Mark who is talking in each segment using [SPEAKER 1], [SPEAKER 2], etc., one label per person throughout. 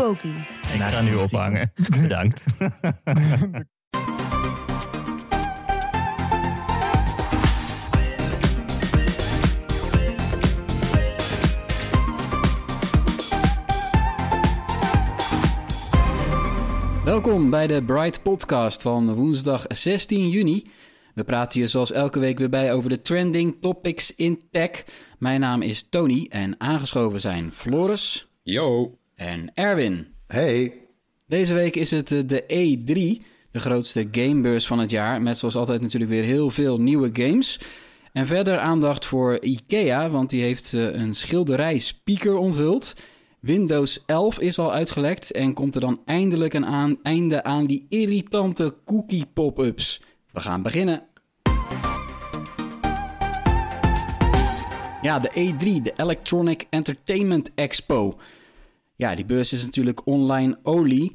[SPEAKER 1] Poki.
[SPEAKER 2] Ik ga nu ophangen. Bedankt.
[SPEAKER 3] Welkom bij de Bright Podcast van woensdag 16 juni. We praten je zoals elke week weer bij over de trending topics in tech. Mijn naam is Tony en aangeschoven zijn Floris
[SPEAKER 4] Yo.
[SPEAKER 3] En Erwin.
[SPEAKER 5] Hey,
[SPEAKER 3] Deze week is het eh, de E3, de grootste gamebeurs van het jaar. Met zoals altijd natuurlijk weer heel veel nieuwe games. En verder aandacht voor IKEA, want die heeft eh, een schilderij speaker onthuld. Windows 11 is al uitgelekt en komt er dan eindelijk een aan, einde aan die irritante cookie pop-ups. We gaan beginnen. Ja, de E3, de Electronic Entertainment Expo. Ja, die beurs is natuurlijk online olie.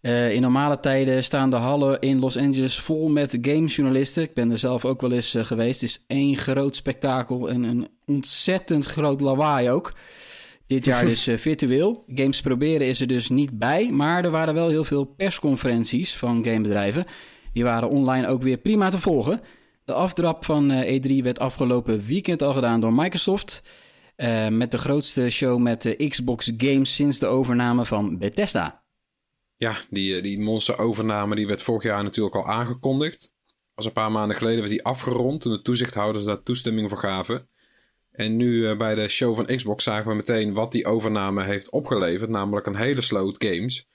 [SPEAKER 3] Eh, in normale tijden staan de hallen in Los Angeles vol met gamejournalisten. Ik ben er zelf ook wel eens eh, geweest. Het is één groot spektakel en een ontzettend groot lawaai ook. Dit jaar dus eh, virtueel. Games proberen is er dus niet bij, maar er waren wel heel veel persconferenties van gamebedrijven. Die waren online ook weer prima te volgen. De aftrap van eh, E3 werd afgelopen weekend al gedaan door Microsoft. Eh, met de grootste show met de Xbox games sinds de overname van Bethesda.
[SPEAKER 4] Ja, die, eh, die monsterovername die werd vorig jaar natuurlijk al aangekondigd. Was een paar maanden geleden werd die afgerond toen de toezichthouders daar toestemming voor gaven. En nu eh, bij de show van Xbox zagen we meteen wat die overname heeft opgeleverd. Namelijk een hele sloot games.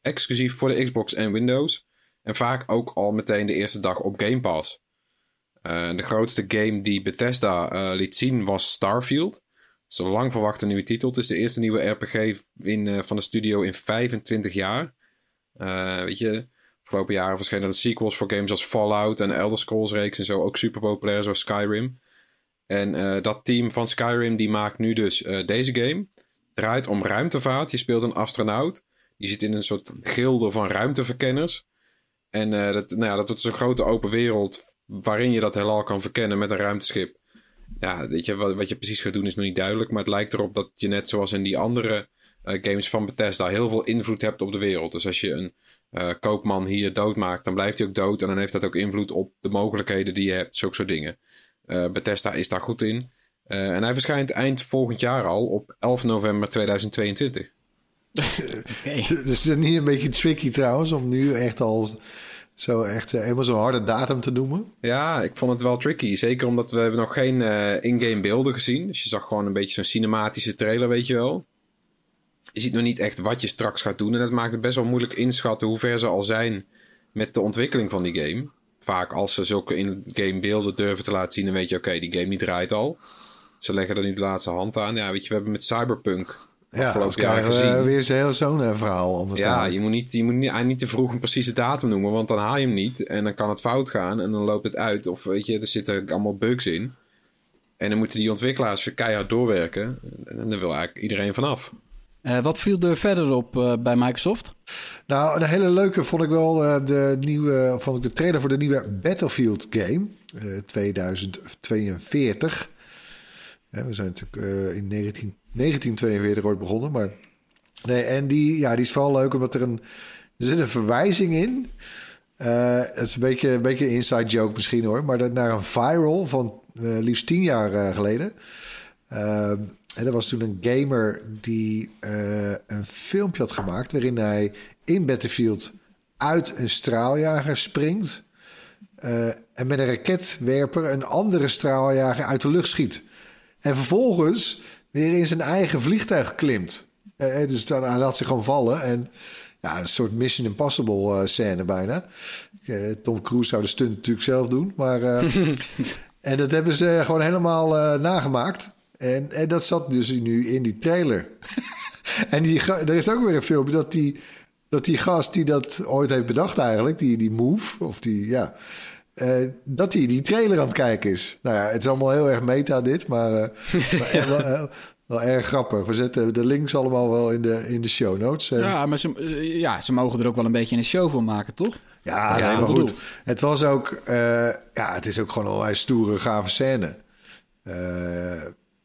[SPEAKER 4] exclusief voor de Xbox en Windows. En vaak ook al meteen de eerste dag op Game Pass. De grootste game die Bethesda liet zien was Starfield. Is een lang verwachte nieuwe titel. Het is de eerste nieuwe RPG in, eh, van de studio in 25 jaar. Eh, weet je, afgelopen jaren verschenen er sequels voor games als Fallout en Elder Scrolls reeks en zo. Ook super populair, zoals Skyrim. En eh, dat team van Skyrim die maakt nu dus deze game. Draait om ruimtevaart. Je speelt een astronaut. Die zit in een soort gilde van ruimteverkenners. En dat, nou ja, dat wordt een grote open wereld waarin je dat heelal kan verkennen met een ruimteschip. Ja, weet je, wat, wat je precies gaat doen is nog niet duidelijk. Maar het lijkt erop dat je net zoals in die andere eh, games van Bethesda heel veel invloed hebt op de wereld. Dus als je een eh, koopman hier doodmaakt, dan blijft hij ook dood. En dan heeft dat ook invloed op de mogelijkheden die je hebt. Zulke soort dingen. Eh, Bethesda is daar goed in. Eh, en hij verschijnt eind volgend jaar al op 11 november 2022.
[SPEAKER 5] dus is niet een beetje tricky trouwens om nu echt al zo echt eh, helemaal zo'n harde datum te noemen?
[SPEAKER 4] Ja, ik vond het wel tricky. Zeker omdat we hebben nog geen eh, in-game beelden gezien. Dus je zag gewoon een beetje zo'n cinematische trailer, weet je wel. Je ziet nog niet echt wat je straks gaat doen. En dat maakt het best wel moeilijk inschatten hoe ver ze al zijn met de ontwikkeling van die game. Vaak als ze zulke in-game beelden durven te laten zien, dan weet je, oké, die game die draait al. Ze leggen er nu de laatste hand aan. Ja, weet je, we hebben met Cyberpunk
[SPEAKER 5] Ja,
[SPEAKER 4] afgelopen
[SPEAKER 5] als
[SPEAKER 4] jaar
[SPEAKER 5] krijgen
[SPEAKER 4] gezien.
[SPEAKER 5] we weer zo'n heel zo'n eh, verhaal anders
[SPEAKER 4] Ja, je moet, niet, je moet niet, niet te vroeg een precieze datum noemen, want dan haal je hem niet. En dan kan het fout gaan en dan loopt het uit. Of weet je, er zitten allemaal bugs in. En dan moeten die ontwikkelaars keihard doorwerken. En daar wil eigenlijk iedereen vanaf.
[SPEAKER 3] Eh, wat viel er verder op eh, bij Microsoft?
[SPEAKER 5] Nou, een hele leuke vond ik wel eh, de nieuwe, vond ik de trailer voor de nieuwe Battlefield game eh 2042. We zijn natuurlijk eh, in 19, 1942 ooit begonnen, maar nee, en die, ja, die is vooral leuk omdat er een er zit een verwijzing in. Eh, het is een beetje, een beetje inside joke misschien hoor, maar dat naar een viral van eh, liefst tien jaar geleden. En er was toen een gamer die een filmpje had gemaakt waarin hij in Battlefield uit een straaljager springt. en met een raketwerper een andere straaljager uit de lucht schiet. En vervolgens weer in zijn eigen vliegtuig klimt. Eh, dus dan, hij laat zich gewoon vallen. En ja, een soort Mission Impossible eh, scène bijna. Tom Cruise zou de stunt natuurlijk zelf doen. Maar, en dat hebben ze gewoon helemaal nagemaakt. En, en dat zat dus nu in die trailer. en die, er is ook weer een filmpje dat die, dat die gast die dat ooit heeft bedacht eigenlijk... die, die move, of die, ja... eh, dat hij die trailer aan het kijken is. Nou ja, het is allemaal heel erg meta dit, maar, eh, maar wel, wel, wel erg grappig. We zetten de links allemaal wel in de, in de show notes.
[SPEAKER 3] Ja, maar ze, eh, ja, ze mogen er ook wel een beetje een show van maken, toch?
[SPEAKER 5] Ja,
[SPEAKER 3] bedoeld.
[SPEAKER 5] goed. Het was ook, eh, ja, het is ook gewoon een stoere, gave scène.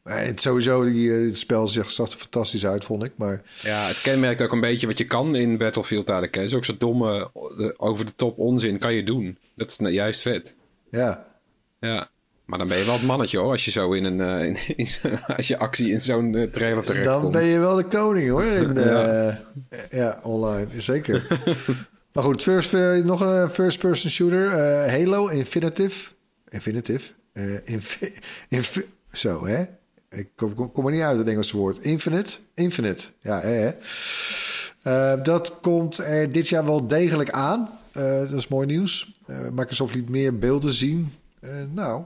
[SPEAKER 5] Eh, het sowieso, die, eh, het spel zag, zag er fantastisch uit, vond ik. Maar
[SPEAKER 4] Ja, het kenmerkt ook een beetje wat je kan in Battlefield eigenlijk. hè. Is ook zo domme, eh, over de top onzin kan je doen. Dat is nou juist vet.
[SPEAKER 5] ja,
[SPEAKER 4] Ja. Maar dan ben je wel het mannetje hoor, als je zo in een, in, in als je actie in zo'n trailer terecht
[SPEAKER 5] dan
[SPEAKER 4] komt.
[SPEAKER 5] ben je wel de koning hoor. In,
[SPEAKER 4] Ja.
[SPEAKER 5] ja. ja, online, zeker. maar goed, first, nog een first-person shooter. Halo Infinitive. Infinitive. infi- infi- zo, hè? Ik kom, kom, kom er niet uit het Engelse woord. Infinite. Infinite. Ja, hè, hè. Eh, dat komt er dit jaar wel degelijk aan. Eh, dat is mooi nieuws. Eh, Microsoft liet meer beelden zien. Nou,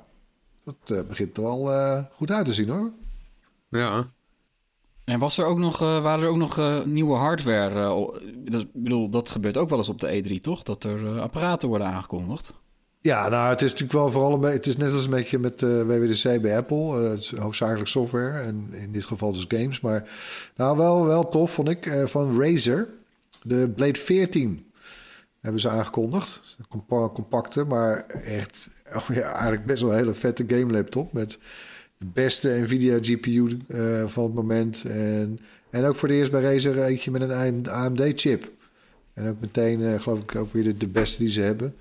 [SPEAKER 5] dat eh, begint er wel eh, goed uit te zien hoor.
[SPEAKER 4] Ja.
[SPEAKER 3] En was er ook nog, eh, waren er ook nog eh, nieuwe hardware? eh, dat, ik bedoel, dat gebeurt ook wel eens op de E3, toch? Dat er eh, apparaten worden aangekondigd.
[SPEAKER 5] Ja, nou, het is natuurlijk wel vooral een beetje... Het is net als een beetje met eh WWDC bij Apple. Eh, het is hoofdzakelijk software en in dit geval dus games. Maar nou, wel, wel tof vond ik eh, van Razer. De Blade 14 hebben ze aangekondigd. Compacte, maar echt oh ja, eigenlijk best wel een hele vette game laptop. Met de beste Nvidia GPU van het moment. En, en ook voor de eerst bij Razer eentje met een AMD chip. En ook meteen, geloof ik, ook weer de beste die ze hebben.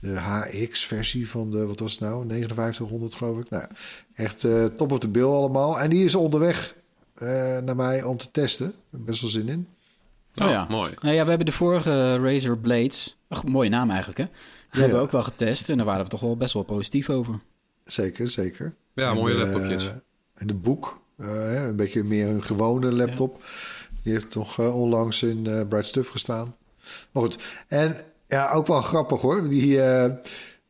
[SPEAKER 5] De HX-versie van de, wat was het nou? 5900 geloof ik. Nou, echt eh, top of the bill allemaal. En die is onderweg eh, naar mij om te testen. Best wel zin in.
[SPEAKER 4] Oh,
[SPEAKER 3] Oh ja.
[SPEAKER 4] mooi.
[SPEAKER 3] Nou ja, we hebben de vorige Razer Blades, ach, mooie naam eigenlijk hè, die hebben we ook wel getest en daar waren we toch wel best wel positief over.
[SPEAKER 5] Zeker, zeker.
[SPEAKER 4] Ja,
[SPEAKER 5] En
[SPEAKER 4] mooie
[SPEAKER 5] de-
[SPEAKER 4] laptopjes.
[SPEAKER 5] En de boek, eh, hè, een beetje meer een gewone laptop. Die heeft toch onlangs in eh Bright Stuff gestaan. Maar goed, en ja, ook wel grappig hoor. Die, eh,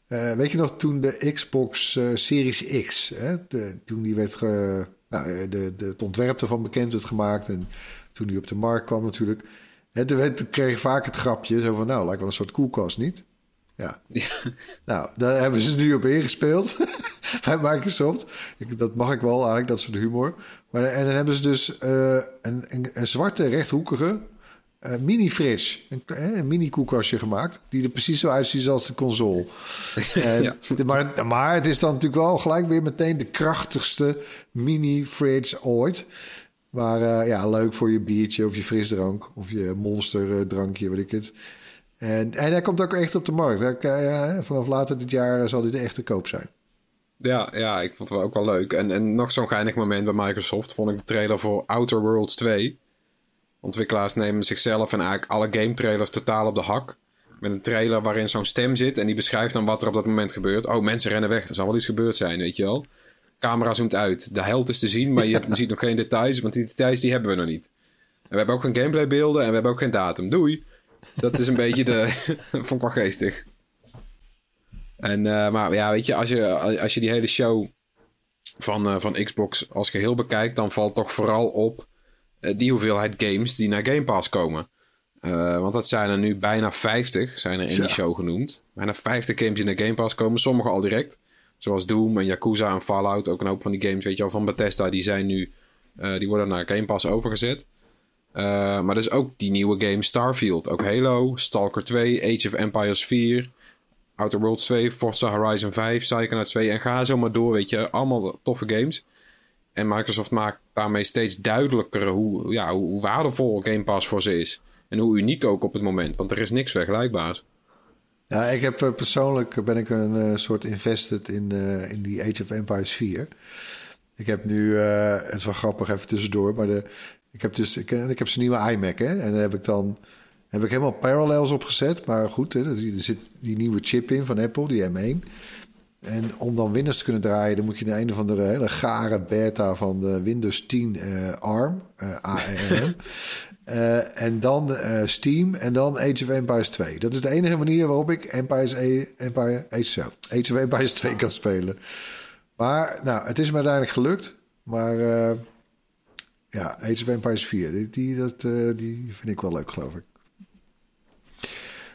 [SPEAKER 5] eh, weet je nog, toen de Xbox eh, Series X, hè, de- toen die werd, ge, nou, de, de, het ontwerp ervan bekend werd gemaakt en toen die op de markt kwam natuurlijk. Hè, toen, werd- toen kreeg je vaak het grapje, zo van nou, lijkt wel een soort koelkast, niet? Ja. Nou, daar hebben ze nu op ingespeeld bij Microsoft. Ik, dat mag ik wel eigenlijk, dat soort humor. Maar, en dan hebben ze dus een, een, een zwarte rechthoekige eh, mini-fridge. Een, eh, een mini-koelkastje gemaakt. Die er precies zo uitziet als de console. En,
[SPEAKER 4] Ja.
[SPEAKER 5] de- maar, maar het is dan natuurlijk wel gelijk weer meteen de krachtigste mini-fridge ooit. Maar eh, ja, leuk voor je biertje of je frisdrank. Of je monster drankje, weet ik het. En, en hij komt ook echt op de markt. Hij- vanaf later dit jaar zal dit echt te koop zijn.
[SPEAKER 4] Ja, ja, ik vond het wel ook wel leuk. En, en nog zo'n geinig moment bij Microsoft vond ik de trailer voor Outer Worlds 2. Ontwikkelaars nemen zichzelf en eigenlijk alle game trailers totaal op de hak. Met een trailer waarin zo'n stem zit en die beschrijft dan wat er op dat moment gebeurt. Oh, mensen rennen weg. Er zal wel iets gebeurd zijn, weet je wel. Camera zoomt uit. De held is te zien, maar je ziet nog geen details, want die details die hebben we nog niet. En we hebben ook geen gameplaybeelden en we hebben ook geen datum. Doei. Dat is een beetje de... vond ik wel geestig. En, eh, maar ja, weet je als, je, als je die hele show van, eh, van Xbox als geheel bekijkt, dan valt toch vooral op die hoeveelheid games die naar Game Pass komen. Eh, want dat zijn er nu bijna 50, zijn er in
[SPEAKER 5] Ja.
[SPEAKER 4] die show genoemd. Bijna 50 games die naar Game Pass komen, sommige al direct. Zoals Doom en Yakuza en Fallout, ook een hoop van die games, weet je wel, van Bethesda, die zijn nu, eh, die worden naar Game Pass overgezet. Eh, maar dus ook die nieuwe game Starfield, ook Halo, Stalker 2, Age of Empires 4, Outer Worlds 2, Forza Horizon 5, Psychonauts 2 en ga zo maar door, weet je. Allemaal toffe games. En Microsoft maakt daarmee steeds duidelijker hoe, ja, hoe waardevol Game Pass voor ze is. En hoe uniek ook op het moment, want er is niks vergelijkbaars.
[SPEAKER 5] Ja, ik heb eh, persoonlijk ben ik een eh, soort invested in, eh, in die Age of Empires 4. Ik heb nu, het is grappig even tussendoor, maar de, ik heb dus ik, ik heb zijn nieuwe iMac hè, en dan heb ik dan Heb ik helemaal Parallels opgezet. Maar goed, hè, er zit die nieuwe chip in van Apple, die M1. En om dan Windows te kunnen draaien, dan moet je naar een of andere hele gare beta van de Windows 10 eh, ARM, eh ARM. Eh, en dan eh, Steam en dan Age of Empires 2. Dat is de enige manier waarop ik Empires, A- Empire, Age, Age of Empires 2 kan spelen. Maar nou, het is me uiteindelijk gelukt. Maar eh, ja, Age of Empires 4, die, die, dat, eh, die vind ik wel leuk, geloof ik.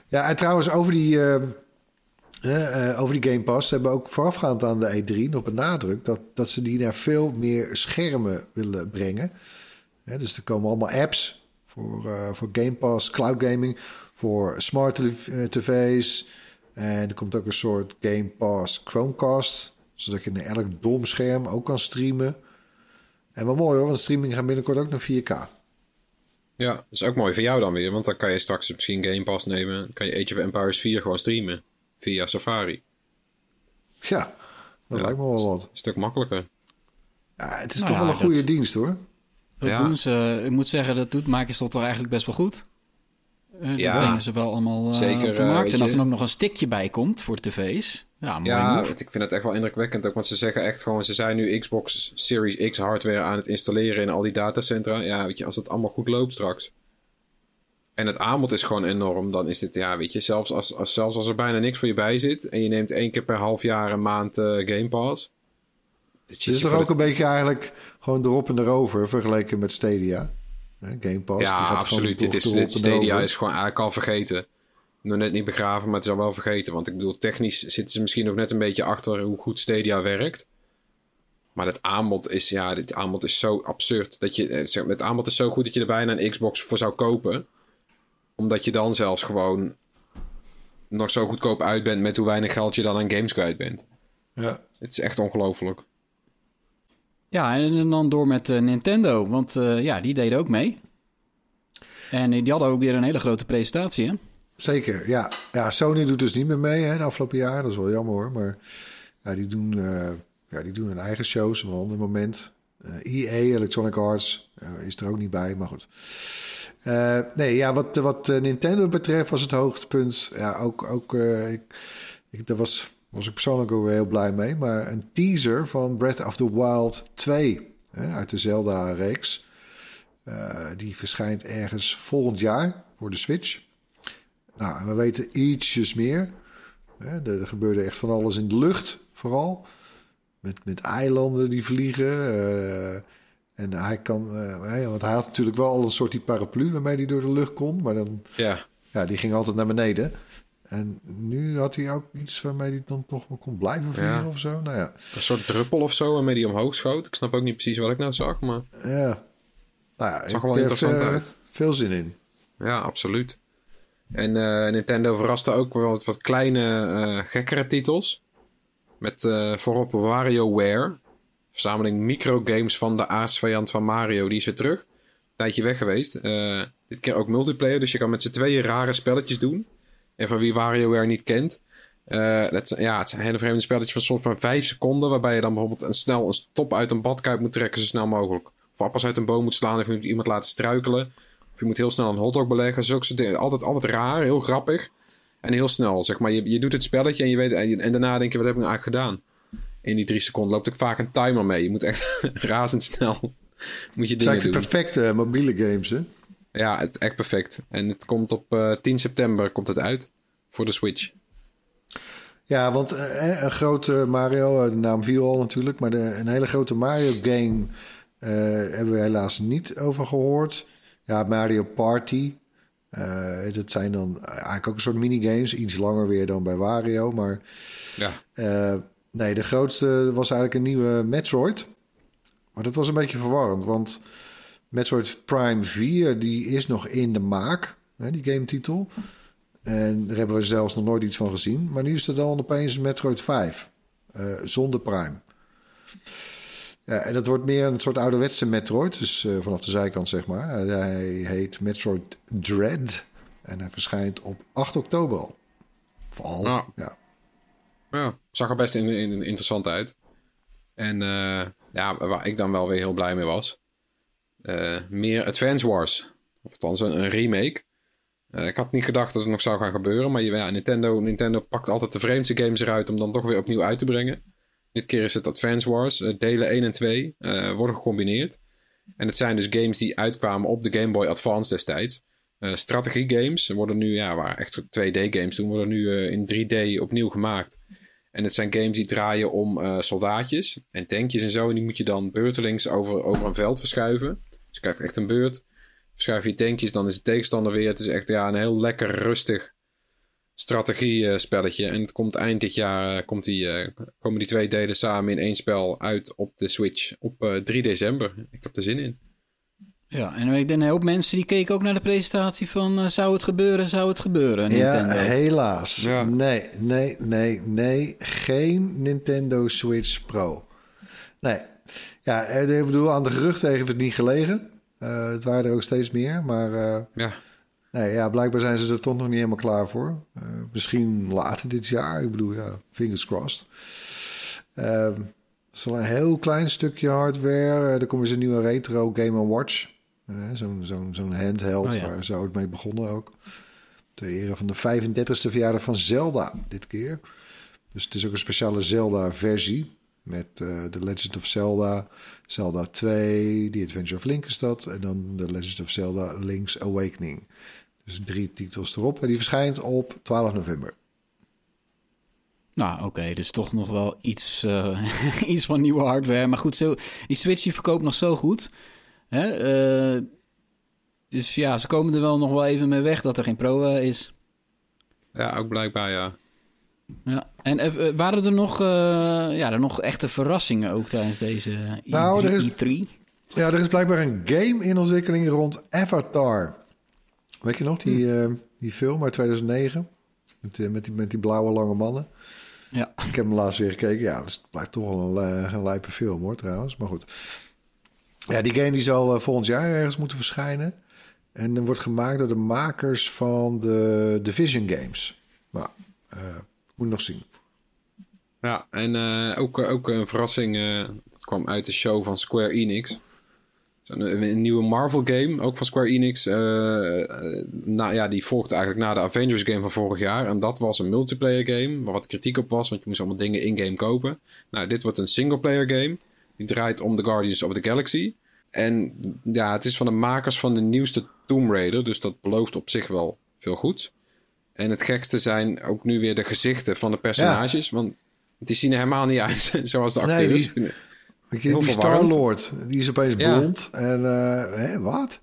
[SPEAKER 5] Ja, en trouwens over die, eh, over die Game Pass... hebben ook voorafgaand aan de E3 nog benadrukt... dat, dat ze die naar veel meer schermen willen brengen. Dus er komen allemaal apps voor, eh, voor Game Pass, cloud gaming... voor smart eh, tv's... En er komt ook een soort Game Pass Chromecast... zodat je naar elk domscherm ook kan streamen... En wel mooi hoor, want streaming gaat binnenkort ook naar 4K.
[SPEAKER 4] Ja, dat is ook mooi voor jou dan weer. Want dan kan je straks misschien Game Pass nemen. Kan je Age of Empires 4 gewoon streamen. Via Safari.
[SPEAKER 5] Ja, dat
[SPEAKER 4] Ja,
[SPEAKER 5] lijkt me wel wat.
[SPEAKER 4] Een stuk makkelijker.
[SPEAKER 5] Ja, het is
[SPEAKER 3] Nou
[SPEAKER 5] toch
[SPEAKER 3] ja,
[SPEAKER 5] wel een goede
[SPEAKER 3] dat-
[SPEAKER 5] dienst hoor.
[SPEAKER 3] Dat
[SPEAKER 4] Ja.
[SPEAKER 3] doen ze, ik moet zeggen, dat doet Microsoft toch eigenlijk best wel goed. Eh dat
[SPEAKER 4] Ja.
[SPEAKER 3] brengen ze wel allemaal eh,
[SPEAKER 4] Zeker,
[SPEAKER 3] op de
[SPEAKER 4] eh,
[SPEAKER 3] markt.
[SPEAKER 4] weet
[SPEAKER 3] en als er ook nog een stickje bij komt voor tv's. Ja, mooi
[SPEAKER 4] Ja, ik vind het echt wel indrukwekkend ook. Want ze zeggen echt gewoon... Ze zijn nu Xbox Series X hardware aan het installeren in al die datacentra. Ja, weet je, als het allemaal goed loopt straks. En het aanbod is gewoon enorm. Dan is dit, ja, weet je, zelfs als, als, zelfs als er bijna niks voor je bij zit... en je neemt één keer per half jaar een maand eh, Game Pass... dit
[SPEAKER 5] Het is toch ook een beetje eigenlijk gewoon erop en erover vergeleken met Stadia. Hè, Game Pass. die
[SPEAKER 4] Ja,
[SPEAKER 5] gaat gewoon
[SPEAKER 4] absoluut. Dit, is, dit Stadia is gewoon eigenlijk al vergeten. Nog net niet begraven, maar het is al wel vergeten. Want ik bedoel, technisch zitten ze misschien nog net een beetje achter hoe goed Stadia werkt. Maar het aanbod is, ja, dit aanbod is zo absurd. Dat je, eh, zeg, het aanbod is zo goed dat je er bijna een Xbox voor zou kopen. Omdat je dan zelfs gewoon nog zo goedkoop uit bent met hoe weinig geld je dan aan games kwijt bent.
[SPEAKER 5] Ja.
[SPEAKER 4] Het is echt ongelooflijk.
[SPEAKER 3] Ja, en dan door met eh, Nintendo. Want eh, ja, die deden ook mee. En eh, die hadden ook weer een hele grote presentatie, hè?
[SPEAKER 5] Zeker, ja. ja. Sony doet dus niet meer mee hè, de afgelopen jaren. Dat is wel jammer hoor. Maar ja, die, doen, eh, ja, die doen hun eigen shows op een ander moment. Eh EA, Electronic Arts, is er ook niet bij, maar goed. Eh, nee, ja, wat, wat eh, Nintendo betreft was het hoogtepunt. Ja, ook, ook eh, ik, ik, daar was, was ik persoonlijk ook heel blij mee. Maar een teaser van Breath of the Wild 2 hè, uit de Zelda-reeks. Die verschijnt ergens volgend jaar voor de Switch. Nou, we weten ietsjes meer. Hè, er, er gebeurde echt van alles in de lucht, vooral. Met, met eilanden die vliegen. Eh, en hij kan... eh, hè, want hij had natuurlijk wel al een soort die paraplu waarmee hij door de lucht kon. Maar dan,
[SPEAKER 4] Ja,
[SPEAKER 5] ja, die ging altijd naar beneden. En nu had hij ook iets waarmee hij dan toch wel kon blijven vliegen
[SPEAKER 4] Ja.
[SPEAKER 5] of zo. Nou ja,
[SPEAKER 4] een soort druppel of zo waarmee die omhoog schoot. Ik snap ook niet precies wat ik nou zag, maar
[SPEAKER 5] ja. Nou ja,
[SPEAKER 4] het zag er wel interessant
[SPEAKER 5] eh,
[SPEAKER 4] uit.
[SPEAKER 5] Veel zin in.
[SPEAKER 4] Ja, absoluut. En eh, Nintendo verraste ook wel wat, wat kleine, eh, gekkere titels. Met eh, voorop WarioWare. Verzameling microgames van de aasvijand van Mario. Die is weer terug. Een tijdje weg geweest. Eh, dit keer ook multiplayer. Dus je kan met z'n tweeën rare spelletjes doen. En van wie WarioWare niet kent. eh, ja, het zijn hele vreemde spelletjes van soms maar vijf seconden. Waarbij je dan bijvoorbeeld een, snel een stop uit een badkuip moet trekken. Zo snel mogelijk. Of appels uit een boom moet slaan. Of je moet iemand laten struikelen. Of je moet heel snel een hotdog beleggen. Zulke. Altijd, altijd raar, heel grappig. En heel snel, zeg maar. Je, je doet het spelletje en je weet... En, en daarna denk je, wat heb ik nou eigenlijk gedaan? In die drie seconden loopt ook vaak een timer mee. Je moet echt razendsnel... moet je
[SPEAKER 5] Het zijn
[SPEAKER 4] dingen
[SPEAKER 5] eigenlijk
[SPEAKER 4] doen.
[SPEAKER 5] perfecte mobiele games, hè?
[SPEAKER 4] Ja, het echt perfect. En het komt op eh, 10 september komt het uit. Voor de Switch.
[SPEAKER 5] Ja, want eh, een grote Mario, eh, de naam viel al natuurlijk, maar de, een hele grote Mario game eh, hebben we helaas niet over gehoord. Ja, Mario Party. eh, dat zijn dan eigenlijk ook een soort minigames, iets langer weer dan bij Wario. Maar
[SPEAKER 4] Ja.
[SPEAKER 5] Nee, de grootste was eigenlijk een nieuwe Metroid. Maar dat was een beetje verwarrend, want Metroid Prime 4 die is nog in de maak, hè, die game-titel. En daar hebben we zelfs nog nooit iets van gezien. Maar nu is er dan opeens Metroid 5, eh, zonder Prime. Ja, en dat wordt meer een soort ouderwetse Metroid, dus eh, vanaf de zijkant zeg maar. Eh, hij heet Metroid Dread en hij verschijnt op 8 oktober al. Vooral, ja.
[SPEAKER 4] Ja, zag er best in, in- interessant uit. En eh, ja, waar ik dan wel weer heel blij mee was. eh, meer Advance Wars. Of althans een, een remake. Eh, ik had niet gedacht dat het nog zou gaan gebeuren. Maar ja, Nintendo, Nintendo pakt altijd de vreemdste games eruit om dan toch weer opnieuw uit te brengen. Dit keer is het Advance Wars. delen 1 en 2 eh, worden gecombineerd. En het zijn dus games die uitkwamen op de Game Boy Advance destijds. Eh strategiegames worden nu, ja, waar echt 2D-games toen, worden nu in 3D opnieuw gemaakt. En het zijn games die draaien om eh, soldaatjes en tankjes en zo. En die moet je dan beurtelings over, over een veld verschuiven. Dus je krijgt echt een beurt. Verschuif je tankjes, dan is de tegenstander weer. Het is echt ja, een heel lekker rustig strategiespelletje. En het komt eind dit jaar eh, komt die, eh, komen die twee delen samen in één spel uit op de Switch op eh, 3 december. Ik heb er zin in.
[SPEAKER 3] Ja, en ik denk een hoop mensen die keken ook naar de presentatie van... eh, zou het gebeuren, zou het gebeuren, Nintendo.
[SPEAKER 5] Ja, helaas.
[SPEAKER 4] Ja.
[SPEAKER 5] Nee, nee, nee, nee. Geen Nintendo Switch Pro. Nee. Ja, eh, ik bedoel, aan de geruchten heeft het niet gelegen. Eh, het waren er ook steeds meer. Maar eh,
[SPEAKER 4] Ja,
[SPEAKER 5] nee, ja, blijkbaar zijn ze er toch nog niet helemaal klaar voor. Eh, misschien later dit jaar. Ik bedoel, ja, fingers crossed. Ehm, Het is wel een heel klein stukje hardware. Er komt weer een nieuwe retro Game Watch. Zo'n zo'n zo'n handheld
[SPEAKER 3] Oh ja.
[SPEAKER 5] waar ze ooit mee begonnen ook. Ter ere van de 35e verjaardag van Zelda dit keer. Dus het is ook een speciale Zelda-versie. Met eh The Legend of Zelda, Zelda 2, The Adventure of Link is dat. En dan The Legend of Zelda Link's Awakening. Dus drie titels erop. En die verschijnt op 12 november.
[SPEAKER 3] Nou, oké, dus toch nog wel iets, eh, iets van nieuwe hardware. Maar goed, zo, die Switch die verkoopt nog zo goed. Hè? eh, dus ja, ze komen er wel nog wel even mee weg dat er geen Pro eh, is.
[SPEAKER 4] ja ook blijkbaar ja.
[SPEAKER 3] Ja. En eh, waren er nog, eh, ja, er nog echte verrassingen ook tijdens deze E3?
[SPEAKER 5] Nou, er is-
[SPEAKER 3] E3?
[SPEAKER 5] Ja, er is blijkbaar een game in ontwikkeling rond Avatar. Weet je nog, die, eh, die film uit 2009? Met, die- met, die, met die blauwe lange mannen.
[SPEAKER 3] Ja.
[SPEAKER 5] Ik heb hem laatst weer gekeken. Ja, dus het blijft toch wel een, een lijpe film hoor, trouwens. Maar goed. Ja, die game die zal eh, volgend jaar ergens moeten verschijnen. En dat wordt gemaakt door de makers van de Division Games. Maar eh moet nog zien.
[SPEAKER 4] Ja, en eh, ook, ook een verrassing. kwam uit de show van Square Enix. Een, een nieuwe Marvel game, ook van Square Enix. nou ja, die volgt eigenlijk na de Avengers game van vorig jaar. En dat was een multiplayer game, waar wat kritiek op was, want je moest allemaal dingen in-game kopen. Nou, dit wordt een singleplayer game. Die draait om The Guardians of the Galaxy. En ja, het is van de makers van de nieuwste Tomb Raider, dus dat belooft op zich wel veel goeds. En het gekste zijn ook nu weer de gezichten van de personages, want die zien er helemaal niet uit zoals de
[SPEAKER 5] Nee,
[SPEAKER 4] acteurs.
[SPEAKER 5] die-
[SPEAKER 4] Heel
[SPEAKER 5] die. Star-Lord, die is opeens
[SPEAKER 4] Ja.
[SPEAKER 5] blond. En eh, wat?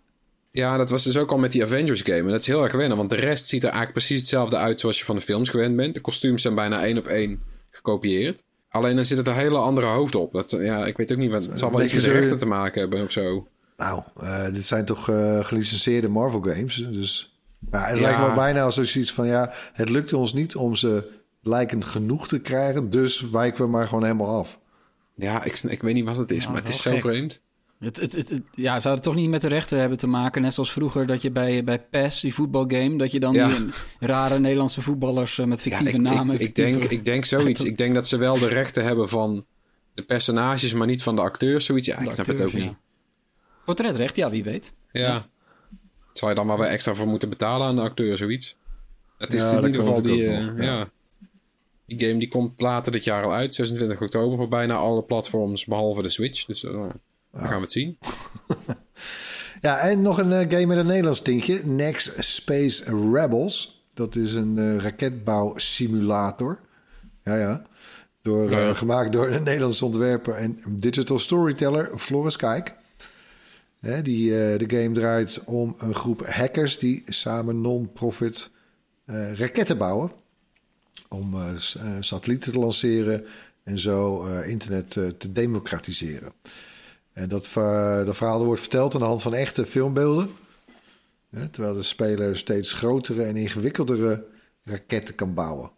[SPEAKER 4] Ja, dat was dus ook al met die Avengers game. En dat is heel erg wennen, want de rest ziet er eigenlijk precies hetzelfde uit zoals je van de films gewend bent. De kostuums zijn bijna één op één gekopieerd. Alleen dan zitten er hele andere hoofden op. Dat, ja, ik weet ook niet, wat, het zal wel iets met
[SPEAKER 5] zo-
[SPEAKER 4] rechten te maken hebben of zo.
[SPEAKER 5] Nou, eh, dit zijn toch eh, gelicenseerde Marvel games. Dus ja, het
[SPEAKER 4] Ja.
[SPEAKER 5] lijkt wel bijna als zoiets van... ja, het lukte ons niet om ze lijkend genoeg te krijgen... dus wijken we maar gewoon helemaal af.
[SPEAKER 4] Ja, ik, ik weet niet wat het is, maar het is zo
[SPEAKER 3] gek.
[SPEAKER 4] vreemd.
[SPEAKER 3] Het, het, het, het- ja, zou het toch niet met de rechten hebben te maken? Net zoals vroeger dat je bij, bij PES, die voetbalgame... dat je dan
[SPEAKER 4] Ja.
[SPEAKER 3] die rare Nederlandse voetballers eh, met
[SPEAKER 4] Ja,
[SPEAKER 3] fictieve
[SPEAKER 4] ik,
[SPEAKER 3] namen...
[SPEAKER 4] ik, ik,
[SPEAKER 3] fictieve-
[SPEAKER 4] denk, ik denk zoiets. Ik denk dat ze wel de rechten hebben van de personages, maar niet van de acteurs. Zoiets. Ja,
[SPEAKER 3] de
[SPEAKER 4] ik snap het ook
[SPEAKER 3] ja.
[SPEAKER 4] niet.
[SPEAKER 3] Portretrecht, ja, wie weet.
[SPEAKER 4] Ja. Zou je dan maar weer extra voor moeten betalen aan de acteur, zoiets? Het is
[SPEAKER 5] Ja,
[SPEAKER 4] in ieder geval die, eh,
[SPEAKER 5] ja.
[SPEAKER 4] ja. Die game die komt later dit jaar al uit, 26 oktober, voor bijna alle platforms behalve de Switch. Dus eh, dan gaan we het zien.
[SPEAKER 5] Ja, en nog een eh, game met een Nederlands tintje. Next Space Rebels. Dat is een eh raketbouwsimulator. Ja, ja. Door, eh,
[SPEAKER 4] Ja.
[SPEAKER 5] gemaakt door een Nederlandse ontwerper en digital storyteller Floris Kijk. Hè, die, de game draait om een groep hackers die samen non-profit raketten bouwen. Om satellieten te lanceren en zo internet te democratiseren. En dat, ver- dat verhaal wordt verteld aan de hand van echte filmbeelden. Hè, terwijl de speler steeds grotere en ingewikkeldere raketten kan bouwen.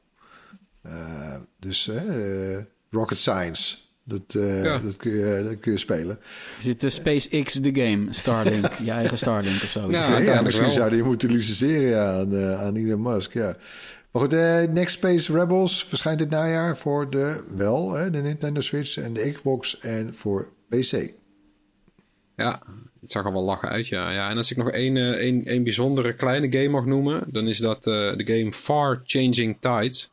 [SPEAKER 5] Eh, dus eh, rocket science, dat, eh,
[SPEAKER 4] Ja.
[SPEAKER 5] dat, kun je, dat kun je spelen.
[SPEAKER 3] Zit de SpaceX de game, Starlink, je eigen Starlink of zoiets.
[SPEAKER 4] Ja,
[SPEAKER 5] misschien
[SPEAKER 4] wel.
[SPEAKER 5] zou die moeten licenseren ja, aan, eh, aan Elon Musk. Ja. Maar goed, eh, Next Space Rebels verschijnt dit najaar voor de, wel, hè, de Nintendo Switch en de Xbox en voor PC.
[SPEAKER 4] Ja, het zag er wel lachen uit, ja. ja en als ik nog één, eh, één, één bijzondere kleine game mag noemen, dan is dat eh, de game Far Changing Tides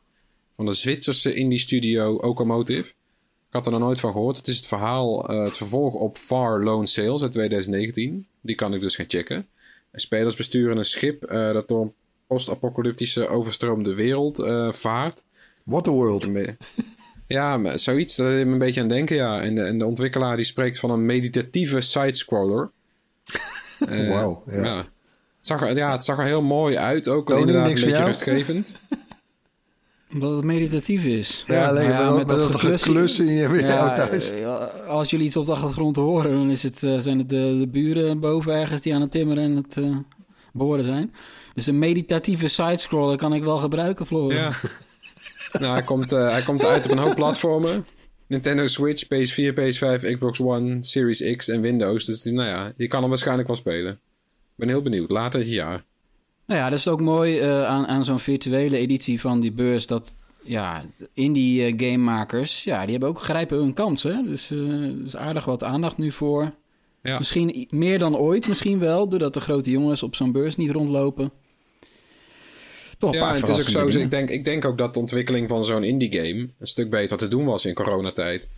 [SPEAKER 4] van de Zwitserse indie studio Okomotive. Ik had er nog nooit van gehoord. Het is het verhaal, eh, het vervolg op Far Lone Sales uit 2019. Die kan ik dus gaan checken. En spelers besturen een schip dat door een post-apocalyptische overstroomde wereld vaart.
[SPEAKER 5] Waterworld.
[SPEAKER 4] Een be- Ja, zoiets. Daar deed me een beetje aan denken, ja. En de, en de ontwikkelaar die spreekt van een meditatieve sidescroller. Eh,
[SPEAKER 5] Wauw, ja.
[SPEAKER 4] ja. Het, zag er, ja, het zag er heel mooi uit. Ook
[SPEAKER 5] Tony,
[SPEAKER 4] inderdaad een beetje
[SPEAKER 5] jou?
[SPEAKER 4] rustgevend.
[SPEAKER 3] Omdat het meditatief is.
[SPEAKER 5] Ja, alleen
[SPEAKER 3] Nou
[SPEAKER 5] met, dat, met dat
[SPEAKER 3] geklus
[SPEAKER 5] in je
[SPEAKER 3] Ja,
[SPEAKER 5] thuis.
[SPEAKER 3] eh, als jullie iets op de achtergrond horen, dan is het, eh, zijn het de, de buren boven ergens die aan het timmeren en het eh behoren zijn. Dus een meditatieve sidescroller kan ik wel gebruiken, Floor.
[SPEAKER 4] Ja. nou, hij komt, eh, hij komt uit op een hoop platformen. Nintendo Switch, PS4, PS5, Xbox One, Series X en Windows. Dus nou ja, je kan hem waarschijnlijk wel spelen. Ik ben heel benieuwd. Later dit jaar.
[SPEAKER 3] Nou ja, dat is ook mooi eh, aan, aan zo'n virtuele editie van die beurs. Dat ja, indie eh, gamemakers, ja, die hebben ook grijpen hun kansen. Dus er is aardig wat aandacht nu voor.
[SPEAKER 4] Ja.
[SPEAKER 3] Misschien meer dan ooit, misschien wel, doordat de grote jongens op zo'n beurs niet rondlopen. Toch
[SPEAKER 4] Ja, het is ook zo.
[SPEAKER 3] verrassende
[SPEAKER 4] Ik denk, ik denk ook dat de ontwikkeling van zo'n indie game een stuk beter te doen was in coronatijd.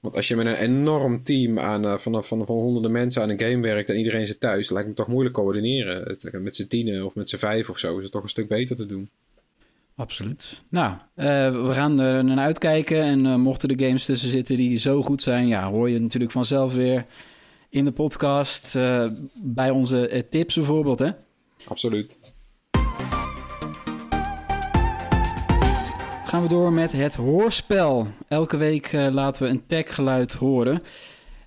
[SPEAKER 4] Want als je met een enorm team aan, eh, van, van, van honderden mensen aan een game werkt en iedereen zit thuis, lijkt me toch moeilijk coördineren. Het, met z'n tienen of met z'n vijf of zo is het toch een stuk beter te doen.
[SPEAKER 3] Absoluut. Nou, eh, we gaan er naar uitkijken. En eh, mochten er games tussen zitten die zo goed zijn, ja, hoor je natuurlijk vanzelf weer in de podcast. eh, bij onze eh, tips bijvoorbeeld, hè?
[SPEAKER 4] Absoluut.
[SPEAKER 3] Gaan we door met het hoorspel. Elke week eh, laten we een taggeluid horen.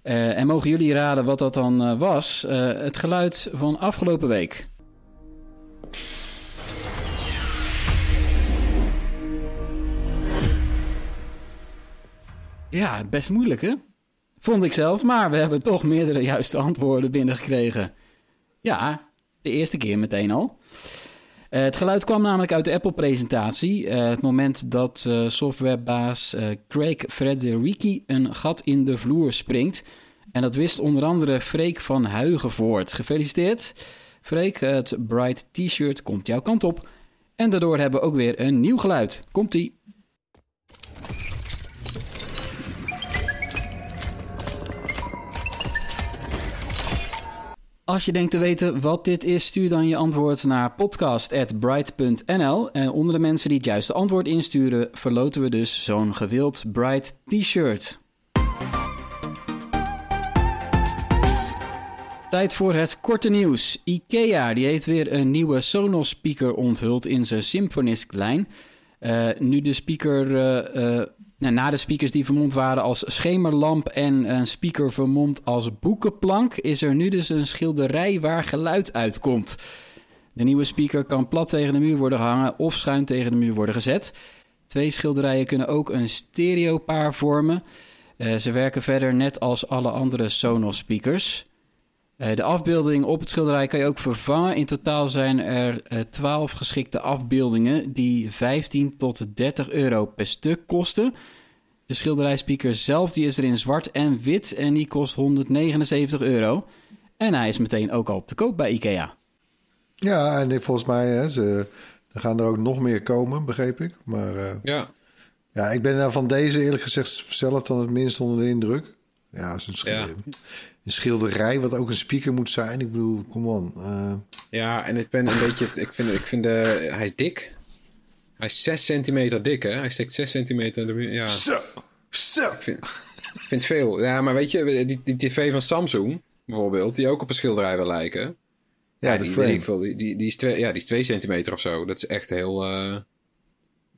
[SPEAKER 3] Eh, en mogen jullie raden wat dat dan eh, was? Het geluid van afgelopen week. Ja, best moeilijk hè? Vond ik zelf, maar we hebben toch meerdere juiste antwoorden binnengekregen. Ja, de eerste keer meteen al. Eh, het geluid kwam namelijk uit de Apple-presentatie. Eh, het moment dat eh, softwarebaas Craig Frederici een gat in de vloer springt. En dat wist onder andere Freek van Huigenvoort. Gefeliciteerd. Freek, het Bright T-shirt komt jouw kant op. En daardoor hebben we ook weer een nieuw geluid. Komt-ie. Als je denkt te weten wat dit is, stuur dan je antwoord naar podcast.bright.nl. En onder de mensen die het juiste antwoord insturen, verloten we dus zo'n gewild Bright T-shirt. Tijd voor het korte nieuws. IKEA die heeft weer een nieuwe Sonos speaker onthuld in zijn Symfonisk-lijn. Eh, nu de speaker, eh, eh, nou, na de speakers die vermomd waren als schemerlamp en een speaker vermomd als boekenplank, is er nu dus een schilderij waar geluid uitkomt. De nieuwe speaker kan plat tegen de muur worden gehangen of schuin tegen de muur worden gezet. Twee schilderijen kunnen ook een stereopaar vormen. Eh, ze werken verder net als alle andere Sonos speakers. Eh, de afbeelding op het schilderij kan je ook vervangen. In totaal zijn er eh 12 geschikte afbeeldingen die 15 tot 30 euro per stuk kosten. De schilderijspeaker zelf die is er in zwart en wit en die kost 179 euro. En hij is meteen ook al te koop bij IKEA.
[SPEAKER 5] Ja, en volgens mij, hè, ze, er gaan er ook nog meer komen, begreep ik. Maar eh,
[SPEAKER 4] Ja,
[SPEAKER 5] ja, ik ben daar van deze eerlijk gezegd zelf dan het minst onder de indruk. Ja, zo'n sch-
[SPEAKER 4] Ja.
[SPEAKER 5] Een schilderij wat ook een speaker moet zijn. Ik bedoel, kom on. eh,
[SPEAKER 4] ja en ik ben een beetje... Ik vind, ik vind de, hij is dik. Hij is 6 centimeter dik, hè? Hij steekt 6 centimeter... Ja,
[SPEAKER 5] Zo, zo.
[SPEAKER 4] ik vind, ik vind veel. Ja, maar weet je, die, die tv van Samsung bijvoorbeeld... die ook op een schilderij wil lijken...
[SPEAKER 5] Ja,
[SPEAKER 4] Ja, die, veel, die, die, die is twee, ja, die is twee centimeter of zo. Dat is echt heel... eh,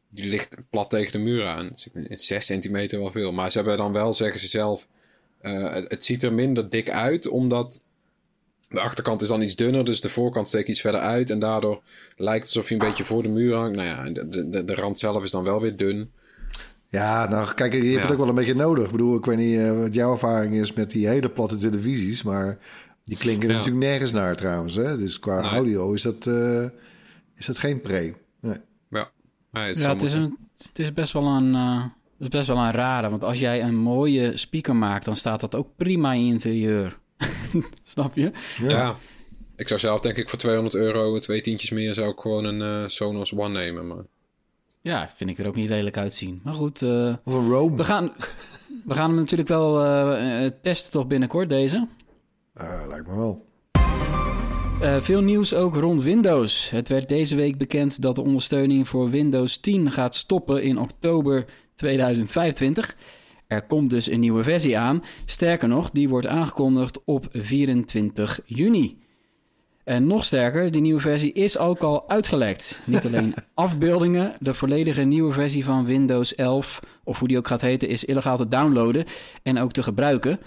[SPEAKER 4] die ligt plat tegen de muur aan. Dus ik vind 6 centimeter wel veel. Maar ze hebben dan wel, zeggen ze zelf... eh, het, het ziet er minder dik uit, omdat... De achterkant is dan iets dunner, dus de voorkant steekt iets verder uit. En daardoor lijkt het alsof je een beetje voor de muur hangt. Nou ja, de, de, de rand zelf is dan wel weer dun.
[SPEAKER 5] Ja, nou kijk, je hebt
[SPEAKER 4] Ja.
[SPEAKER 5] het ook wel een beetje nodig. Ik bedoel, ik weet niet eh, wat jouw ervaring is met die hele platte televisies, maar die klinken
[SPEAKER 4] Ja.
[SPEAKER 5] natuurlijk nergens naar trouwens. Hè? Dus qua
[SPEAKER 4] Nee.
[SPEAKER 5] audio is dat, eh, is dat geen pre. Nee.
[SPEAKER 4] Ja, ja, het,
[SPEAKER 3] Ja, het is, een, het is best wel een, eh, is best wel een rare. Want als jij een mooie speaker maakt, dan staat dat ook prima in je interieur. Snap je?
[SPEAKER 4] Ja. Ik zou zelf denk ik voor 200 euro, twee tientjes meer, zou ik gewoon een eh, Sonos One nemen. Maar...
[SPEAKER 3] Ja, vind ik er ook niet lelijk uitzien. Maar goed, eh,
[SPEAKER 5] Of een Rome.
[SPEAKER 3] we, gaan, we gaan hem natuurlijk wel eh, eh, testen toch binnenkort, deze.
[SPEAKER 5] Eh, lijkt me wel.
[SPEAKER 3] Eh, veel nieuws ook rond Windows. Het werd deze week bekend dat de ondersteuning voor Windows 10 gaat stoppen in oktober 2025. Er komt dus een nieuwe versie aan. Sterker nog, die wordt aangekondigd op 24 juni. En nog sterker, die nieuwe versie is ook al uitgelekt. Niet alleen afbeeldingen, de volledige nieuwe versie van Windows 11, of hoe die ook gaat heten, is illegaal te downloaden en ook te gebruiken.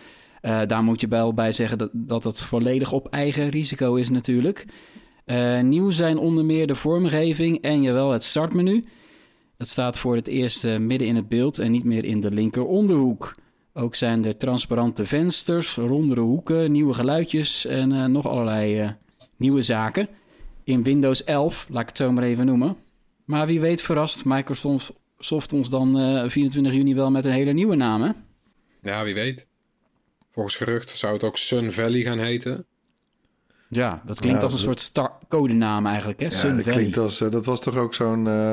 [SPEAKER 3] Eh, daar moet je wel bij zeggen dat, dat het volledig op eigen risico is natuurlijk. Eh, nieuw zijn onder meer de vormgeving en jawel het startmenu. Dat staat voor het eerst eh, midden in het beeld en niet meer in de linker onderhoek. Ook zijn er transparante vensters, rondere hoeken, nieuwe geluidjes en nog allerlei nieuwe zaken. In Windows 11, laat ik het zo maar even noemen. Maar wie weet verrast Microsoft Soft ons dan eh, 24 juni wel met een hele nieuwe naam, hè?
[SPEAKER 4] Ja, wie weet. Volgens gerucht zou het ook Sun Valley gaan heten.
[SPEAKER 3] Ja, dat klinkt
[SPEAKER 5] Ja,
[SPEAKER 3] als een
[SPEAKER 5] dat-
[SPEAKER 3] soort star- codenaam eigenlijk, hè?
[SPEAKER 5] Ja,
[SPEAKER 3] Sun
[SPEAKER 5] dat
[SPEAKER 3] Valley.
[SPEAKER 5] klinkt als... eh, dat was toch ook zo'n... eh,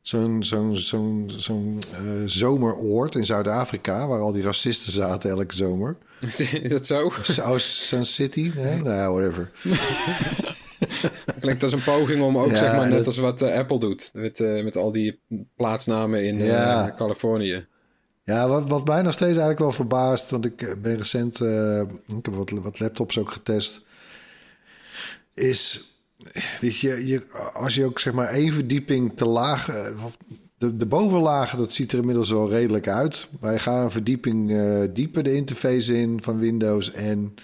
[SPEAKER 5] Zo'n zo'n zo'n zo'n eh, zomeroord in Zuid-Afrika... waar al die racisten zaten elke zomer.
[SPEAKER 4] is dat zo?
[SPEAKER 5] South Sun City? Nee, nou, ja, whatever.
[SPEAKER 4] Klinkt als een poging om ook,
[SPEAKER 5] Ja,
[SPEAKER 4] zeg maar, net
[SPEAKER 5] dat-
[SPEAKER 4] als wat Apple doet. Met, met al die plaatsnamen in eh,
[SPEAKER 5] Ja.
[SPEAKER 4] Californië.
[SPEAKER 5] Ja, wat, wat mij nog steeds eigenlijk wel verbaast... want ik eh, ben recent... eh, ik heb wat, wat laptops ook getest... is... Weet je, je, als je ook zeg maar één verdieping te laag... eh, de, de bovenlagen, dat ziet er inmiddels wel redelijk uit. Wij gaan een verdieping dieper de interface in van Windows... en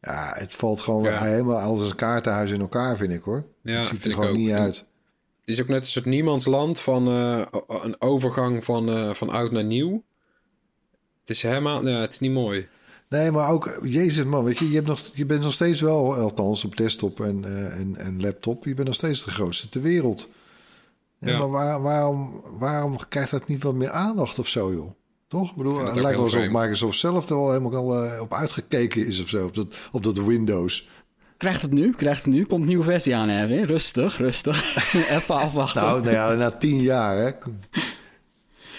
[SPEAKER 5] ja, het valt gewoon
[SPEAKER 4] Ja.
[SPEAKER 5] helemaal als een kaartenhuis in elkaar, vind ik hoor.
[SPEAKER 4] Ja,
[SPEAKER 5] het ziet er gewoon niet
[SPEAKER 4] En-
[SPEAKER 5] uit.
[SPEAKER 4] Het is ook net een soort niemandsland van eh, een overgang van, eh, van oud naar nieuw. Het is helemaal... Ja, het is niet mooi.
[SPEAKER 5] Nee, maar ook, jezus man, weet je, je, hebt nog, je bent nog steeds wel, althans op desktop en, eh, en, en laptop, je bent nog steeds de grootste ter wereld. Ja,
[SPEAKER 4] Ja.
[SPEAKER 5] Maar waar, waarom, waarom krijgt dat niet wat meer aandacht of zo, joh? Toch? Ik bedoel, het lijkt wel alsof
[SPEAKER 4] vreemd.
[SPEAKER 5] Microsoft zelf er wel helemaal eh, op uitgekeken is of zo, op dat, op dat Windows.
[SPEAKER 3] Krijgt het nu, krijgt het nu. Komt een nieuwe versie aan, Erwin. Rustig, rustig. Even afwachten.
[SPEAKER 5] Nou, nou ja, na tien jaar, hè?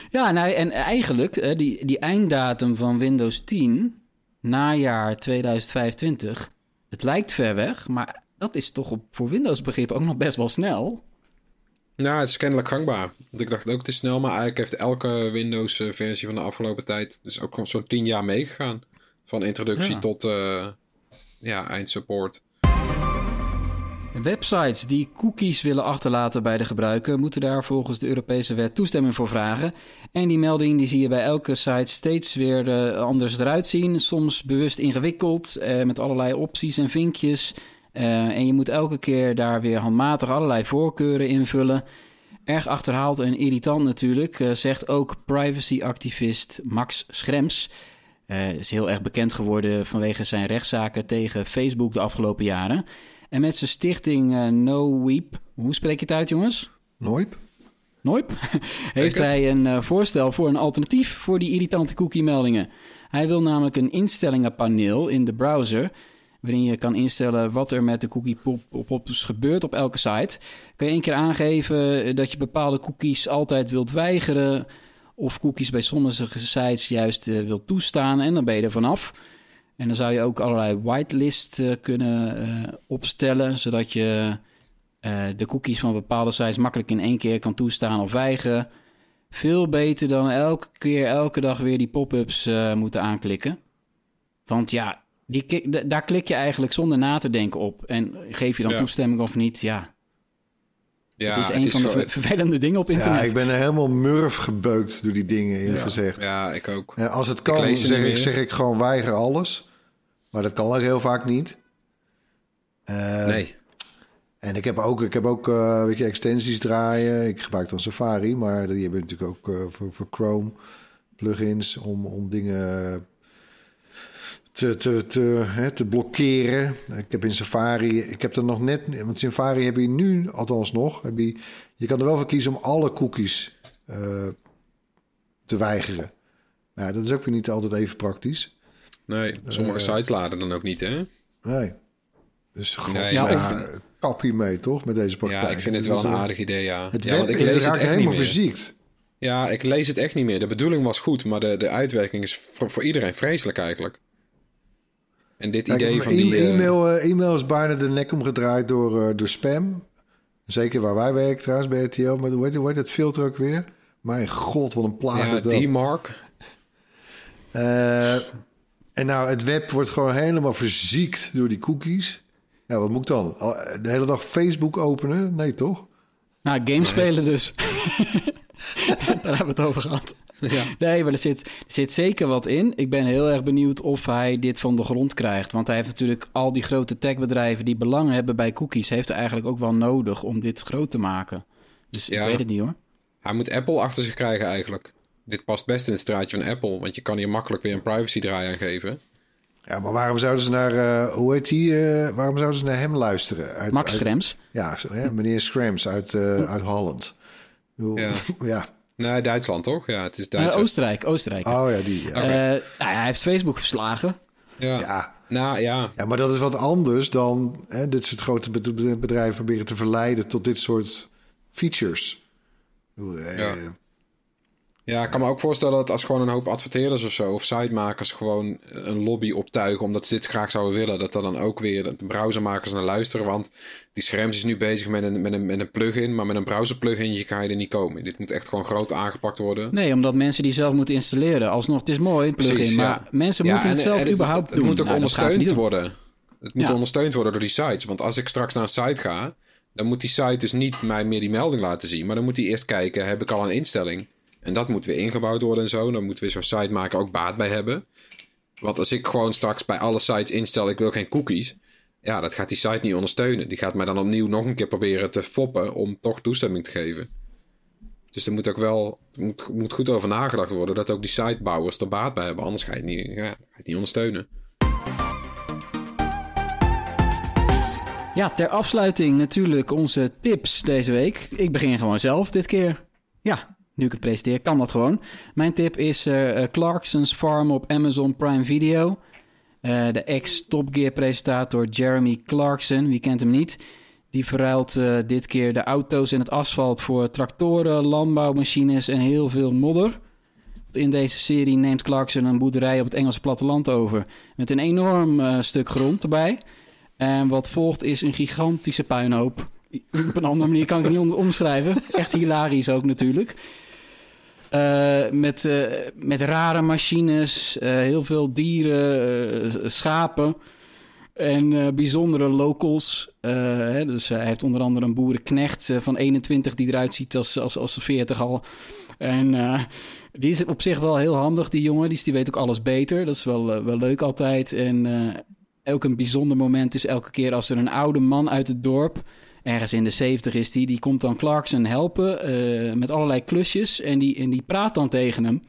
[SPEAKER 3] Ja, nou, en eigenlijk, eh, die, die einddatum van Windows 10, najaar 2025, het lijkt ver weg, maar dat is toch op, voor Windows begrip ook nog best wel snel.
[SPEAKER 4] Nou, het is kennelijk gangbaar. Want ik dacht ook, het is snel, maar eigenlijk heeft elke Windows-versie van de afgelopen tijd... dus ook gewoon zo'n tien jaar meegegaan. Van introductie
[SPEAKER 3] Ja.
[SPEAKER 4] tot eh, ja, eindsupport.
[SPEAKER 3] Websites die cookies willen achterlaten bij de gebruiker moeten daar volgens de Europese wet toestemming voor vragen. En die melding die zie je bij elke site steeds weer eh, anders eruit zien. Soms bewust ingewikkeld eh, met allerlei opties en vinkjes. Eh, en je moet elke keer daar weer handmatig allerlei voorkeuren invullen. Erg achterhaald en irritant natuurlijk, zegt ook privacyactivist Max Schrems. Is heel erg bekend geworden vanwege zijn rechtszaken tegen Facebook de afgelopen jaren. En met zijn stichting eh, No Weep, hoe spreek je het uit jongens?
[SPEAKER 5] Nooit?
[SPEAKER 3] Nooit. Heeft
[SPEAKER 4] Lekker.
[SPEAKER 3] hij een eh, voorstel voor een alternatief voor die irritante cookie-meldingen. Hij wil namelijk een instellingenpaneel in de browser... waarin je kan instellen wat er met de cookie-pop-ups gebeurt op elke site. Kan je één keer aangeven dat je bepaalde cookies altijd wilt weigeren... of cookies bij sommige sites juist eh, wilt toestaan en dan ben je er vanaf... En dan zou je ook allerlei whitelist eh, kunnen eh, opstellen, zodat je eh, de cookies van bepaalde sites makkelijk in één keer kan toestaan of weigeren. Veel beter dan elke keer, elke dag weer die pop-ups moeten aanklikken. Want ja, die, daar klik je eigenlijk zonder na te denken op. En geef je dan
[SPEAKER 4] Ja.
[SPEAKER 3] toestemming of niet, ja.
[SPEAKER 4] Ja,
[SPEAKER 3] het is een van de vervelende dingen op internet.
[SPEAKER 5] Ja, ik ben er helemaal murf gebeukt door die dingen, eerlijk
[SPEAKER 4] ja,
[SPEAKER 5] gezegd.
[SPEAKER 4] Ja, ik ook.
[SPEAKER 5] En als het kan, zeg ik, zeg ik gewoon weiger alles. Maar dat kan ook heel vaak niet. Eh,
[SPEAKER 4] nee.
[SPEAKER 5] En ik heb ook, ik heb ook eh, weet je, extensies draaien. Ik gebruik dan Safari, maar die hebben natuurlijk ook eh, voor, voor Chrome plugins om, om dingen te, te, te, hè, te blokkeren. Ik heb in Safari, ik heb er nog net, want Safari heb je nu, althans nog, heb je, je kan er wel voor kiezen om alle cookies eh, te weigeren. Nou, dat is ook weer niet altijd even praktisch.
[SPEAKER 4] Nee, sommige
[SPEAKER 5] Eh.
[SPEAKER 4] sites laden dan ook niet, hè?
[SPEAKER 5] Nee. Dus god,
[SPEAKER 4] Nee,
[SPEAKER 5] ja,
[SPEAKER 3] ja,
[SPEAKER 5] kap hiermee toch, met deze praktijk.
[SPEAKER 4] Ja, ik vind het wel een
[SPEAKER 5] Dus, eh,
[SPEAKER 4] aardig idee, ja.
[SPEAKER 5] Het
[SPEAKER 4] ja,
[SPEAKER 5] web
[SPEAKER 4] want ik
[SPEAKER 5] is
[SPEAKER 4] lees het
[SPEAKER 5] raakt
[SPEAKER 4] echt niet
[SPEAKER 5] helemaal
[SPEAKER 4] meer.
[SPEAKER 5] verziekt.
[SPEAKER 4] Ja, ik lees het echt niet meer. De bedoeling was goed, maar de, de uitwerking is voor, voor iedereen vreselijk eigenlijk. En dit
[SPEAKER 5] Kijk,
[SPEAKER 4] idee van
[SPEAKER 5] e-
[SPEAKER 4] die... eh,
[SPEAKER 5] e-mail, eh, e-mail is bijna de nek omgedraaid door, eh, door spam. Zeker waar wij werken trouwens, bij RTL. Maar hoe heet, hoe heet het filter ook weer? Mijn god, wat een plaag
[SPEAKER 4] ja,
[SPEAKER 5] is dat.
[SPEAKER 4] D-Mark.
[SPEAKER 5] Eh, en nou, het web wordt gewoon helemaal verziekt door die cookies. Ja, wat moet ik dan? De hele dag Facebook openen? Nee, toch?
[SPEAKER 3] Nou, games spelen dus. Daar hebben we het over gehad.
[SPEAKER 4] Ja.
[SPEAKER 3] Nee, maar er zit, er zit zeker wat in. Ik ben heel erg benieuwd of hij dit van de grond krijgt. Want hij heeft natuurlijk al die grote techbedrijven die belang hebben bij cookies... heeft hij eigenlijk ook wel nodig om dit groot te maken. Dus
[SPEAKER 4] Ja.
[SPEAKER 3] ik weet het niet hoor.
[SPEAKER 4] Hij moet Apple achter zich krijgen eigenlijk. Dit past best in het straatje van Apple. Want je kan hier makkelijk weer een privacy draai aan geven.
[SPEAKER 5] Ja, maar waarom zouden ze naar... eh, hoe heet die? eh, waarom zouden ze naar hem luisteren? Uit,
[SPEAKER 3] Max
[SPEAKER 5] uit-
[SPEAKER 3] Schrems.
[SPEAKER 5] Ja, meneer Scrams uit, eh, uit Holland.
[SPEAKER 4] Ja.
[SPEAKER 5] ja.
[SPEAKER 4] Nee, Duitsland toch? Ja, het is
[SPEAKER 3] Eh,
[SPEAKER 4] Duits.
[SPEAKER 3] Oostenrijk, Oostenrijk.
[SPEAKER 5] Oh ja, die. Ja.
[SPEAKER 3] Eh, nou hij heeft Facebook verslagen.
[SPEAKER 4] ja.
[SPEAKER 5] ja.
[SPEAKER 4] Nou ja,
[SPEAKER 5] Ja, maar dat is wat anders dan hè, dit soort grote bed- bedrijven proberen te verleiden tot dit soort features.
[SPEAKER 4] Ja. Ja, ik kan me ook voorstellen dat als gewoon een hoop adverteerders of zo, of sitemakers gewoon een lobby optuigen omdat ze dit graag zouden willen, dat er dan ook weer de browsermakers naar luisteren. Want die Schrems is nu bezig met een, met een, met een plugin, maar met een browser plugin ga je er niet komen. Dit moet echt gewoon groot aangepakt worden.
[SPEAKER 3] Nee, omdat mensen die zelf moeten installeren. Alsnog, het is mooi, een plugin.
[SPEAKER 4] Precies, ja.
[SPEAKER 3] maar mensen
[SPEAKER 4] Ja,
[SPEAKER 3] moeten
[SPEAKER 4] en-
[SPEAKER 3] het zelf
[SPEAKER 4] en het-
[SPEAKER 3] überhaupt
[SPEAKER 4] het,
[SPEAKER 3] doen.
[SPEAKER 4] moet ook
[SPEAKER 3] Nou,
[SPEAKER 4] ondersteund worden. Het moet
[SPEAKER 3] Ja.
[SPEAKER 4] ondersteund worden door die sites. Want als ik straks naar een site ga, dan moet die site dus niet mij meer die melding laten zien. Maar dan moet hij eerst kijken, heb ik al een instelling? En dat moet weer ingebouwd worden en zo. Dan moeten we zo'n site maken ook baat bij hebben. Want als ik gewoon straks bij alle sites instel, ik wil geen cookies. Ja, dat gaat die site niet ondersteunen. Die gaat mij dan opnieuw nog een keer proberen te foppen om toch toestemming te geven. Dus er moet ook wel moet, moet goed over nagedacht worden dat ook die sitebouwers er baat bij hebben. Anders ga je het niet, ga je het niet ondersteunen.
[SPEAKER 3] Ja, ter afsluiting natuurlijk onze tips deze week. Ik begin gewoon zelf dit keer. Ja, nu ik het presenteer, kan dat gewoon. Mijn tip is eh, eh, Clarkson's Farm op Amazon Prime Video. Eh, de ex-Top Gear presentator Jeremy Clarkson, wie kent hem niet? Die verruilt dit keer de auto's en het asfalt voor tractoren, landbouwmachines en heel veel modder. In deze serie neemt Clarkson een boerderij op het Engelse platteland over. Met een enorm stuk grond erbij. En wat volgt is een gigantische puinhoop. Op een andere manier kan ik het niet om- omschrijven. Echt hilarisch ook natuurlijk. Eh, met, eh, met rare machines, eh, heel veel dieren, schapen en bijzondere locals. Hè, dus hij heeft onder andere een boerenknecht van 21 die eruit ziet als, als, als 40 al. En die is op zich wel heel handig, die jongen. Die, weet ook alles beter. Dat is wel, wel leuk altijd. En ook een bijzonder moment is elke keer als er een oude man uit het dorp... ergens in de 70 is die, die komt dan Clarkson helpen eh, met allerlei klusjes. En die, en die praat dan tegen hem.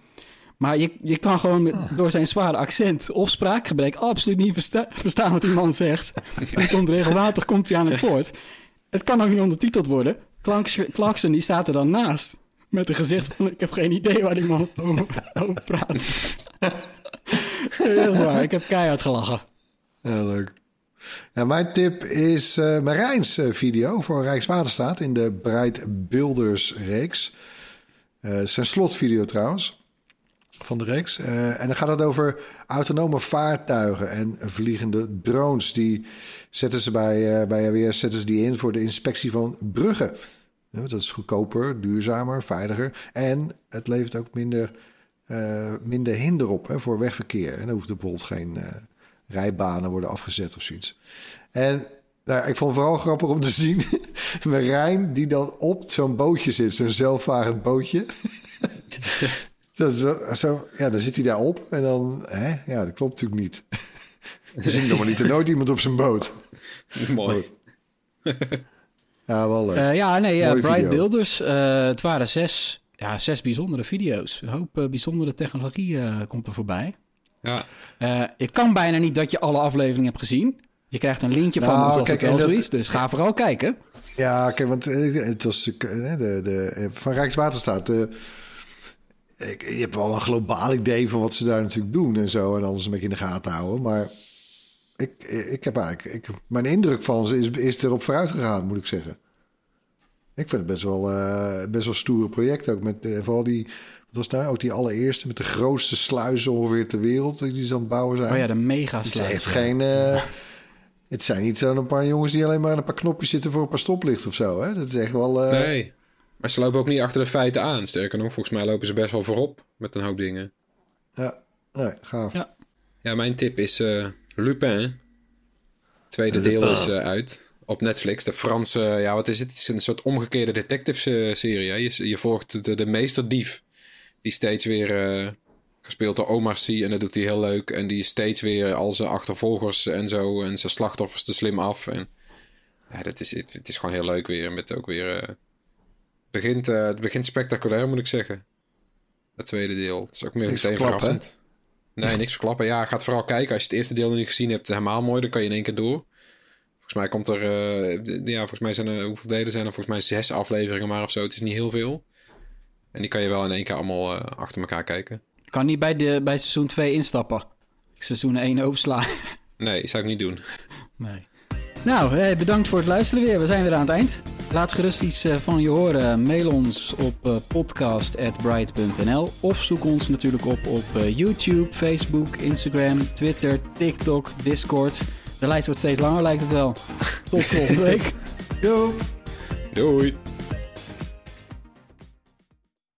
[SPEAKER 3] Maar je, je kan gewoon met- door zijn zware accent of spraakgebrek absoluut niet versta- verstaan wat die man zegt. En komt regelmatig komt hij aan het woord. Het kan ook niet ondertiteld worden. Clarks- Clarkson die staat er dan naast. Met een gezicht van, ik heb geen idee waar die man over, over praat. Heel waar, ik heb keihard gelachen.
[SPEAKER 5] Ja, leuk. Ja, mijn tip is eh Marijns eh, video voor Rijkswaterstaat in de Bright Builders reeks. Eh, zijn slotvideo trouwens van de reeks. En dan gaat het over autonome vaartuigen en vliegende drones. Die zetten ze bij, bij AWS zetten ze die in voor de inspectie van bruggen. Dat is goedkoper, duurzamer, veiliger. En het levert ook minder, minder hinder op hè, voor wegverkeer. En dan hoeft er bijvoorbeeld geen rijbanen worden afgezet of zoiets. En nou, ik vond het vooral grappig om te zien... Marijn die dan op zo'n bootje zit, zo'n zelfvarend bootje... Dat is zo, zo, ja, dan zit hij daar op en dan, hè? ja, dat klopt natuurlijk niet. Er zit nog maar niet er nooit iemand op zijn boot.
[SPEAKER 4] Mooi.
[SPEAKER 5] Ja, wel leuk.
[SPEAKER 3] Eh, ja, nee, ja, Bright. Builders. eh, het waren zes, ja, zes bijzondere video's. Een hoop eh, bijzondere technologie eh, komt er voorbij.
[SPEAKER 4] Ja,
[SPEAKER 3] Eh, je kan bijna niet dat je alle afleveringen hebt gezien. Je krijgt een linkje van
[SPEAKER 5] Nou,
[SPEAKER 3] ons als
[SPEAKER 5] kijk,
[SPEAKER 3] het wel zo is. Dus ga vooral kijken.
[SPEAKER 5] Ja, kijk, want eh, het was eh, de, de, van Rijkswaterstaat. eh, ik, je hebt wel een globaal idee van wat ze daar natuurlijk doen en zo. En alles een beetje in de gaten houden. Maar ik, ik heb eigenlijk... Ik, mijn indruk van ze is, is erop vooruit gegaan, moet ik zeggen. Ik vind het best wel, eh best wel stoere project ook. Met eh, vooral die... Was nou ook die allereerste met de grootste sluis ongeveer ter wereld... die ze aan het bouwen zijn.
[SPEAKER 3] Oh ja, de mega
[SPEAKER 5] Het is
[SPEAKER 3] sluis.
[SPEAKER 5] echt geen... eh, het zijn niet zo'n paar jongens die alleen maar aan een paar knopjes zitten voor een paar stoplichten of zo. Hè? Dat is echt wel... eh,
[SPEAKER 4] Nee. Maar ze lopen ook niet achter de feiten aan. Sterker nog, volgens mij lopen ze best wel voorop met een hoop dingen.
[SPEAKER 5] Ja, nee, gaaf.
[SPEAKER 3] Ja.
[SPEAKER 4] Ja, mijn tip is eh, Lupin. Tweede
[SPEAKER 5] Lupin.
[SPEAKER 4] deel is uit op Netflix. De Franse, ja, wat is het? Het is een soort omgekeerde detective-serie. hè. Je, je volgt de, de meesterdief. Die steeds weer, eh, gespeeld door Omar Sy. En dat doet hij heel leuk. En die steeds weer al zijn achtervolgers en zo. En zijn slachtoffers te slim af. En ja, dat is, het, het is gewoon heel leuk weer. Met ook weer... eh, begint, eh, het begint spectaculair, moet ik zeggen. Het tweede deel. Het is ook meer
[SPEAKER 5] Niks
[SPEAKER 4] meteen
[SPEAKER 5] verklappen,
[SPEAKER 4] verrassend. Nee, niks verklappen. Ja, gaat vooral kijken. Als je het eerste deel nog niet gezien hebt, helemaal mooi. Dan kan je in één keer door. Volgens mij komt er... ja, volgens mij zijn er... Hoeveel delen zijn er? Volgens mij zes afleveringen maar of zo. Het is niet heel veel. En die kan je wel in één keer allemaal eh, achter elkaar kijken.
[SPEAKER 3] Kan niet bij, de, bij seizoen 2 instappen. Seizoen 1 overslaan.
[SPEAKER 4] Nee, zou ik niet doen.
[SPEAKER 3] Nee. Nou, eh, bedankt voor het luisteren weer. We zijn weer aan het eind. Laat gerust iets eh, van je horen. Mail ons op podcast.bright.nl of zoek ons natuurlijk op op YouTube, Facebook, Instagram, Twitter, TikTok, Discord. De lijst wordt steeds langer, lijkt het wel. Tot volgende week.
[SPEAKER 5] Yo!
[SPEAKER 4] Doei!